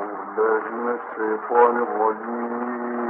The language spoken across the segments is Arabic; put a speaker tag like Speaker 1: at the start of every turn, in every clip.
Speaker 1: ويذكر اسم الله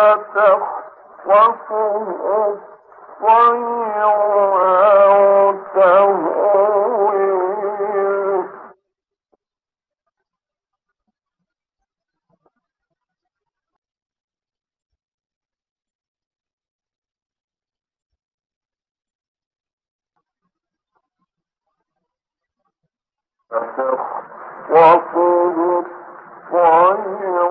Speaker 1: فتخطفه الطير أو تهوي فتخطفه الطير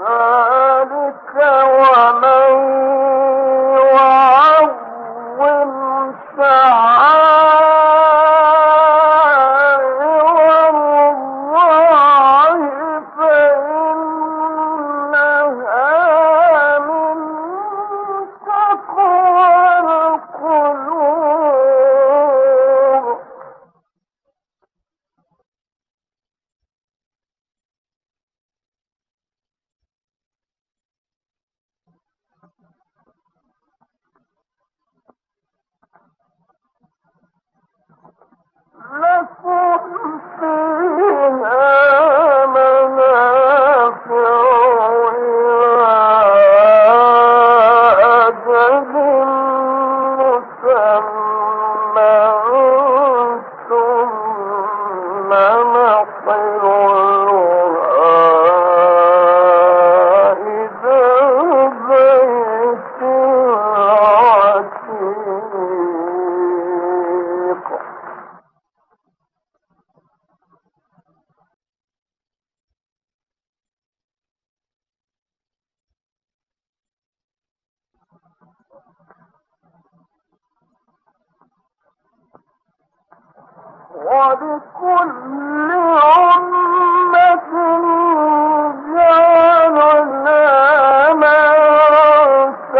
Speaker 1: Oh.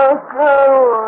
Speaker 1: so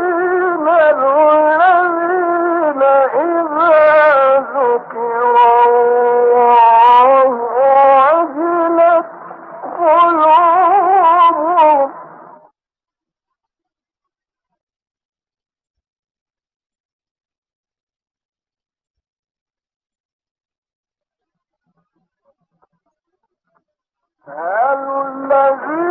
Speaker 1: هل الذي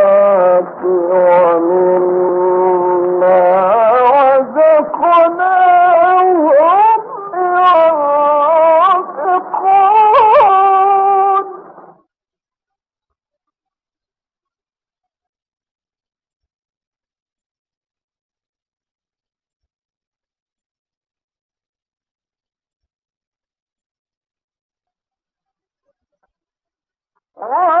Speaker 1: Hello?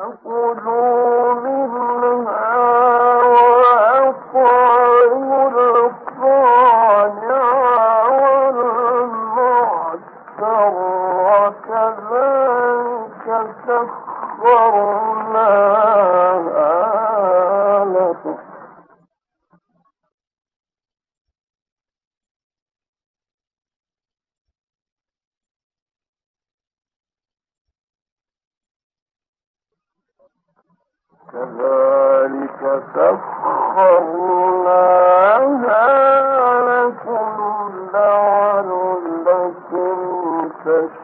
Speaker 1: Não, não. كذلك سخرناها لكم لعلكم تشكرون.